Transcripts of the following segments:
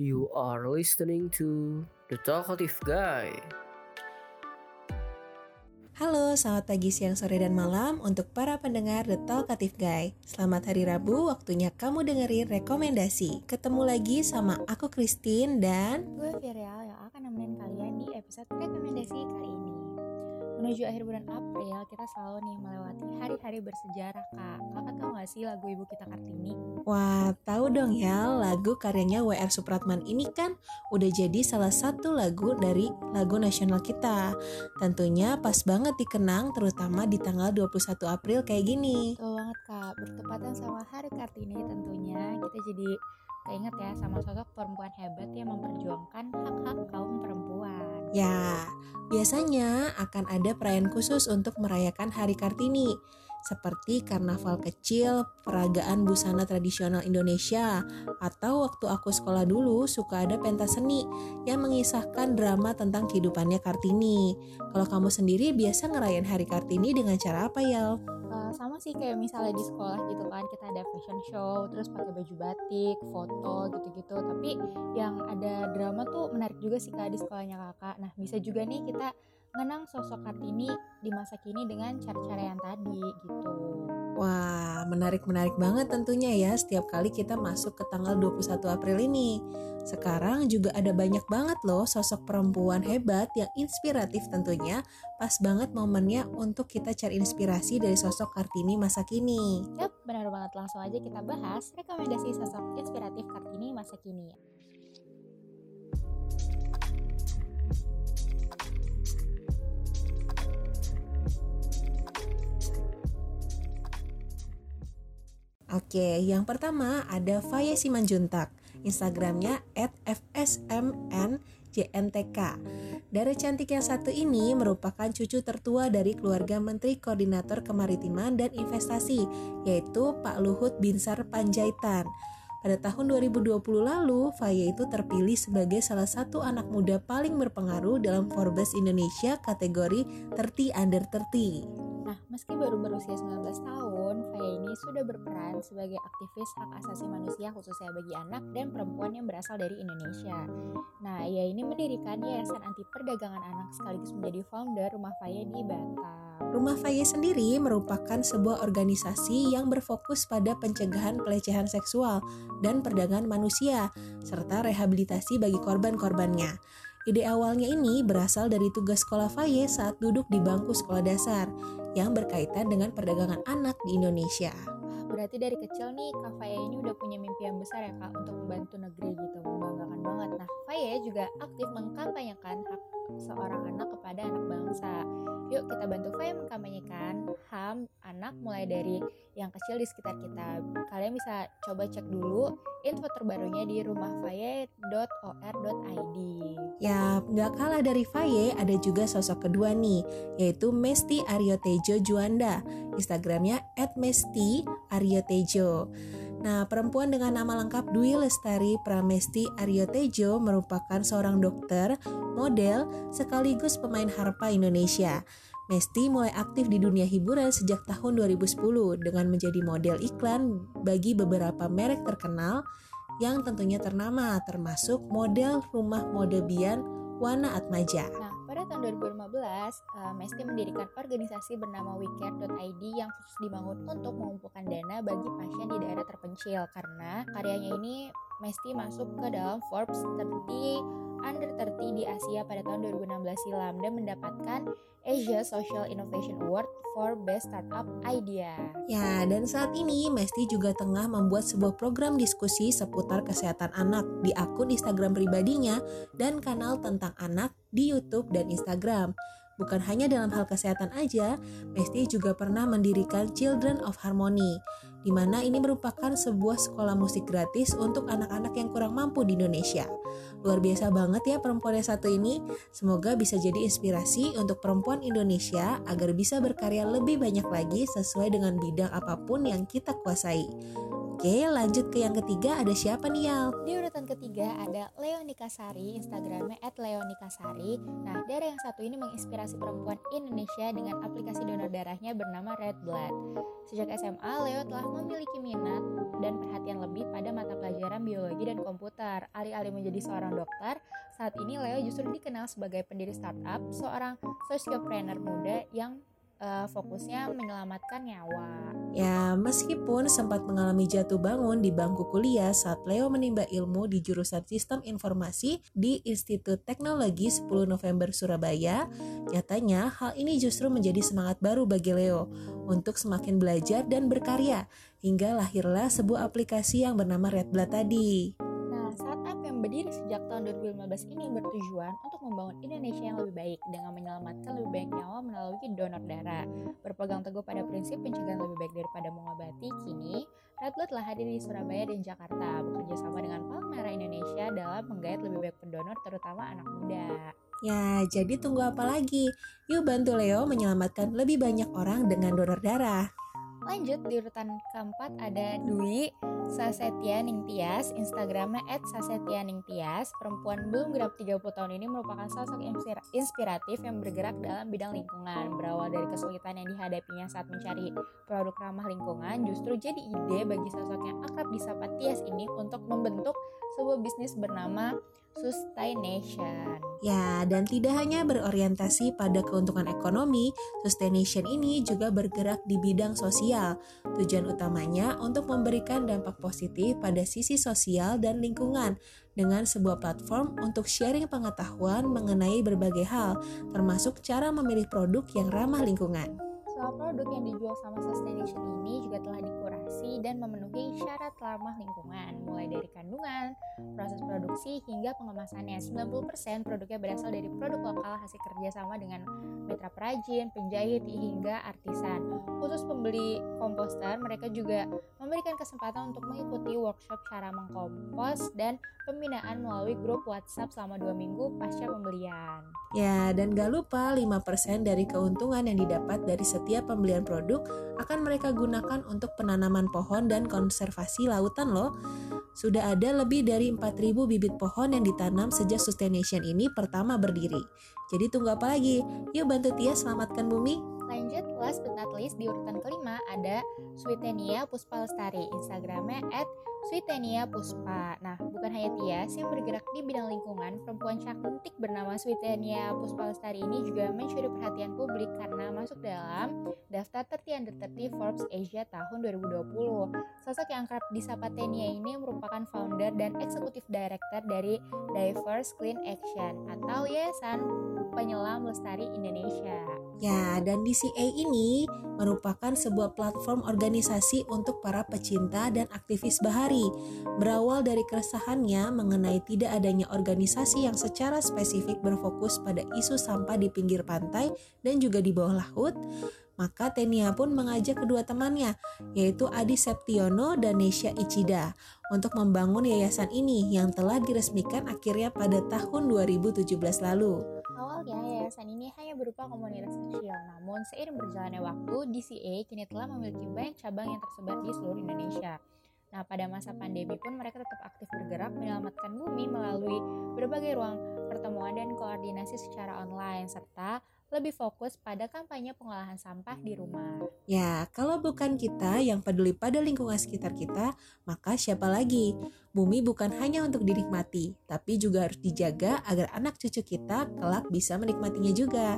You are listening to The Talkative Guy. Halo, selamat pagi, siang, sore, dan malam untuk para pendengar The Talkative Guy. Selamat hari Rabu, waktunya kamu dengerin rekomendasi. Ketemu lagi sama aku Christine dan gue Viral yang akan nemenin kalian di episode rekomendasi kali ini. Menuju akhir bulan April, kita selalu nih melewati hari-hari bersejarah, Kak. Kakak tahu gak sih lagu Ibu Kita Kartini? Wah, tahu dong ya, lagu karyanya WR Supratman ini kan udah jadi salah satu lagu dari lagu nasional kita. Tentunya pas banget dikenang, terutama di tanggal 21 April kayak gini. Betul banget, Kak. Bertepatan sama Hari Kartini tentunya, kita jadi keinget ya sama sosok perempuan hebat yang memperjuangkan hak-hak kaum perempuan. Ya, biasanya akan ada perayaan khusus untuk merayakan Hari Kartini, seperti karnaval kecil, peragaan busana tradisional Indonesia, atau waktu aku sekolah dulu suka ada pentas seni yang mengisahkan drama tentang kehidupannya Kartini. Kalau kamu sendiri biasa ngerayain Hari Kartini dengan cara apa ya? Uh, sama sih kayak misalnya di sekolah gitu kan kita ada fashion show terus pakai baju batik foto gitu-gitu. Tapi yang ada drama tuh menarik juga sih kak di sekolahnya kakak. Nah bisa juga nih kita mengenang sosok Kartini di masa kini dengan cara-cara yang tadi gitu. Wah, menarik-menarik banget tentunya ya setiap kali kita masuk ke tanggal 21 April ini. Sekarang juga ada banyak banget loh sosok perempuan hebat yang inspiratif tentunya. Pas banget momennya untuk kita cari inspirasi dari sosok Kartini masa kini. Yap, benar banget. Langsung aja kita bahas rekomendasi sosok inspiratif Kartini masa kini. Oke, yang pertama ada Faye Simanjuntak. Instagramnya @fsmnjntk. Dari cantik yang satu ini merupakan cucu tertua dari keluarga Menteri Koordinator Kemaritiman dan Investasi, yaitu Pak Luhut Binsar Panjaitan. Pada tahun 2020 lalu, Faye itu terpilih sebagai salah satu anak muda paling berpengaruh dalam Forbes Indonesia kategori 30 Under 30. Nah, meski baru berusia 19 tahun, Faya ini sudah berperan sebagai aktivis hak asasi manusia khususnya bagi anak dan perempuan yang berasal dari Indonesia. Nah, ia ini mendirikan Yayasan Anti Perdagangan Anak sekaligus menjadi founder Rumah Faya di Batam. Rumah Faya sendiri merupakan sebuah organisasi yang berfokus pada pencegahan pelecehan seksual dan perdagangan manusia, serta rehabilitasi bagi korban-korbannya. Ide awalnya ini berasal dari tugas sekolah Faye saat duduk di bangku sekolah dasar yang berkaitan dengan perdagangan anak di Indonesia. Berarti dari kecil nih Kak Faye ini udah punya mimpi yang besar ya Kak untuk membantu negeri gitu, membanggakan banget. Nah, Faye juga aktif mengkampanyekan hak seorang anak kepada anak bangsa. Yuk kita bantu Faye mengkampanyekan HAM anak mulai dari yang kecil di sekitar kita. Kalian bisa coba cek dulu info terbarunya di rumahfaye.or.id. Ya, nggak kalah dari Faye, ada juga sosok kedua nih, yaitu Mesti Aryotejo Juanda. Instagramnya @mesti_aryotejo. Nah, perempuan dengan nama lengkap Dwi Lestari Pramesti Aryotejo merupakan seorang dokter, model, sekaligus pemain harpa Indonesia. Mesti mulai aktif di dunia hiburan sejak tahun 2010 dengan menjadi model iklan bagi beberapa merek terkenal yang tentunya ternama termasuk model rumah mode Bian Wana Atmaja. Nah, pada tahun 2015, uh, Mesti mendirikan organisasi bernama WeCare.id yang khusus dibangun untuk mengumpulkan dana bagi pasien di daerah terpencil karena karyanya ini Mesti masuk ke dalam Forbes 30 under 30 di Asia pada tahun 2016 silam dan mendapatkan Asia Social Innovation Award for Best Startup Idea. Ya, dan saat ini Mesti juga tengah membuat sebuah program diskusi seputar kesehatan anak di akun Instagram pribadinya dan kanal tentang anak di YouTube dan Instagram. Bukan hanya dalam hal kesehatan aja, Mesti juga pernah mendirikan Children of Harmony, di mana ini merupakan sebuah sekolah musik gratis untuk anak-anak yang kurang mampu di Indonesia. Luar biasa banget ya perempuan yang satu ini. Semoga bisa jadi inspirasi untuk perempuan Indonesia agar bisa berkarya lebih banyak lagi sesuai dengan bidang apa pun yang kita kuasai. Oke, lanjut ke yang ketiga ada siapa nih Yal? Di urutan ketiga ada Leonika Sari, Instagramnya @leonikasari. Nah, darah yang satu ini menginspirasi perempuan Indonesia dengan aplikasi donor darahnya bernama Red Blood. Sejak SMA, Leo telah memiliki minat dan perhatian lebih pada mata pelajaran biologi dan komputer. Alih-alih menjadi seorang dokter, saat ini Leo justru dikenal sebagai pendiri startup, seorang sociopreneur muda yang uh, fokusnya menyelamatkan nyawa. Ya, meskipun sempat mengalami jatuh bangun di bangku kuliah saat Leo menimba ilmu di jurusan Sistem Informasi di Institut Teknologi 10 November Surabaya, nyatanya hal ini justru menjadi semangat baru bagi Leo untuk semakin belajar dan berkarya, hingga lahirlah sebuah aplikasi yang bernama Red Blood tadi berdiri sejak tahun 2015 ini bertujuan untuk membangun Indonesia yang lebih baik dengan menyelamatkan lebih banyak nyawa melalui donor darah. Berpegang teguh pada prinsip pencegahan lebih baik daripada mengobati, kini Red Blood telah hadir di Surabaya dan Jakarta bekerja sama dengan Palang Merah Indonesia dalam menggait lebih banyak pendonor terutama anak muda. Ya, jadi tunggu apa lagi? Yuk bantu Leo menyelamatkan lebih banyak orang dengan donor darah. Lanjut di urutan keempat ada Dwi Sasetia Ningtyas, Instagramnya at Sasetia Ningtyas. Perempuan belum genap 30 tahun ini merupakan sosok inspiratif yang bergerak dalam bidang lingkungan. Berawal dari kesulitan yang dihadapinya saat mencari produk ramah lingkungan, justru jadi ide bagi sosok yang akrab disapa Tias ini untuk membentuk sebuah bisnis bernama Sustaination. Ya, dan tidak hanya berorientasi pada keuntungan ekonomi, Sustaination ini juga bergerak di bidang sosial. Tujuan utamanya untuk memberikan dampak positif pada sisi sosial dan lingkungan dengan sebuah platform untuk sharing pengetahuan mengenai berbagai hal, termasuk cara memilih produk yang ramah lingkungan. Soal produk yang dijual sama Sustaination ini juga telah dikurasi dan memenuhi syarat ramah lingkungan, mulai dari kandungan, proses produksi, hingga pengemasannya. 90% produknya berasal dari produk lokal hasil kerjasama dengan mitra perajin, penjahit, hingga artisan. Khusus pembeli komposter, mereka juga memberikan kesempatan untuk mengikuti workshop cara mengkompos dan pembinaan melalui grup WhatsApp selama dua minggu pasca pembelian. Ya, dan gak lupa 5% dari keuntungan yang didapat dari setiap pembelian produk akan mereka gunakan untuk penanaman pohon dan konservasi lautan loh. Sudah ada lebih dari 4.000 bibit pohon yang ditanam sejak Sustaination ini pertama berdiri. Jadi tunggu apa lagi? Yuk bantu Tia selamatkan bumi. Lanjut, last but not least, di urutan kelima ada Sweetenia Puspa Lestari. Instagramnya at Sweetenia Puspa. Nah, bukan hanya Tias yang bergerak di bidang lingkungan, perempuan cantik bernama Sweetenia Puspa Lestari ini juga mencuri perhatian publik karena masuk dalam daftar 30 Under 30 Forbes Asia tahun 2020. Sosok yang kerap disapa Tenia ini merupakan founder dan eksekutif director dari Diverse Clean Action atau Yayasan Penyelam Lestari Indonesia. Ya, dan DCA ini merupakan sebuah platform organisasi untuk para pecinta dan aktivis bahari berawal dari keresahannya mengenai tidak adanya organisasi yang secara spesifik berfokus pada isu sampah di pinggir pantai dan juga di bawah laut. Maka Tenia pun mengajak kedua temannya, yaitu Adi Septiono dan Nesha Ichida, untuk membangun yayasan ini yang telah diresmikan akhirnya pada tahun 2017 lalu. Yayasan ini hanya berupa komunitas kecil, namun seiring berjalannya waktu, DCA kini telah memiliki banyak cabang yang tersebar di seluruh Indonesia. Nah, pada masa pandemi pun mereka tetap aktif bergerak menyelamatkan bumi melalui berbagai ruang pertemuan dan koordinasi secara online serta lebih fokus pada kampanye pengolahan sampah di rumah. Ya, kalau bukan kita yang peduli pada lingkungan sekitar kita, maka siapa lagi? Bumi bukan hanya untuk dinikmati, tapi juga harus dijaga agar anak cucu kita kelak bisa menikmatinya juga.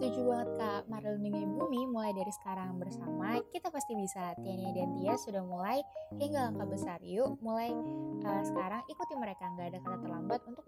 Setuju banget Kak, mari lindungi bumi mulai dari sekarang bersama kita pasti bisa. Tiania dan Tia sudah mulai hingga langkah besar. Yuk mulai uh, sekarang ikuti mereka, nggak ada kata terlambat untuk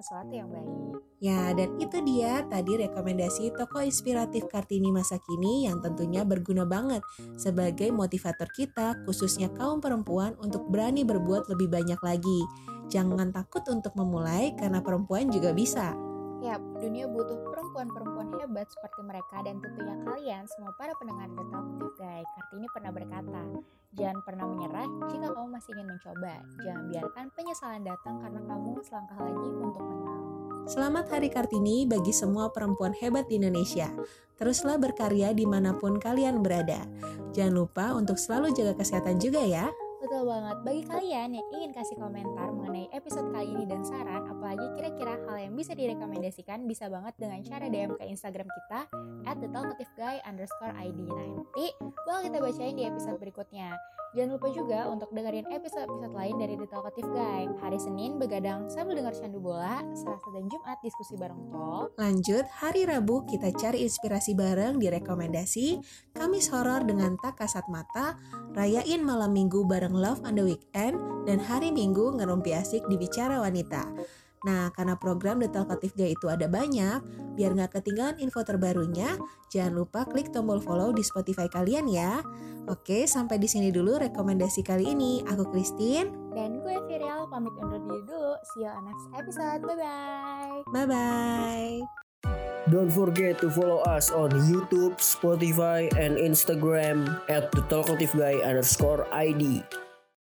sesuatu yang baik. Ya dan itu dia tadi rekomendasi toko inspiratif Kartini masa kini yang tentunya berguna banget sebagai motivator kita khususnya kaum perempuan untuk berani berbuat lebih banyak lagi. Jangan takut untuk memulai karena perempuan juga bisa. Ya, dunia butuh perempuan-perempuan hebat seperti mereka dan tentunya kalian semua para pendengar The Talkative Guy. Kartini pernah berkata, jangan pernah menyerah jika kamu masih ingin mencoba. Jangan biarkan penyesalan datang karena kamu selangkah lagi untuk menang. Selamat Hari Kartini bagi semua perempuan hebat di Indonesia. Teruslah berkarya di mana pun kalian berada. Jangan lupa untuk selalu jaga kesehatan juga ya. Betul banget. Bagi kalian yang ingin kasih komentar mengenai episode kali ini dan saran, apalagi kira-kira hal yang bisa direkomendasikan, bisa banget dengan cara DM ke Instagram kita at the underscore ID. Nanti bakal kita bacain di episode berikutnya. Jangan lupa juga untuk dengerin episode-episode lain dari The Talkative Guy. Hari Senin begadang sambil dengar candu bola, Selasa dan Jumat diskusi bareng Talk. Lanjut, hari Rabu kita cari inspirasi bareng di rekomendasi, Kamis horor dengan tak kasat mata, rayain malam minggu bareng Love on the Weekend, dan hari Minggu ngerumpi asik di Bicara Wanita. Nah, karena program The Talkative Guy itu ada banyak, biar nggak ketinggalan info terbarunya, jangan lupa klik tombol follow di Spotify kalian ya. Oke, sampai di sini dulu rekomendasi kali ini. Aku Christine. Dan gue Virial pamit undur diri dulu. See you on next episode. Bye-bye. Bye-bye. Don't forget to follow us on YouTube, Spotify, and Instagram at the Talkative Guy underscore ID.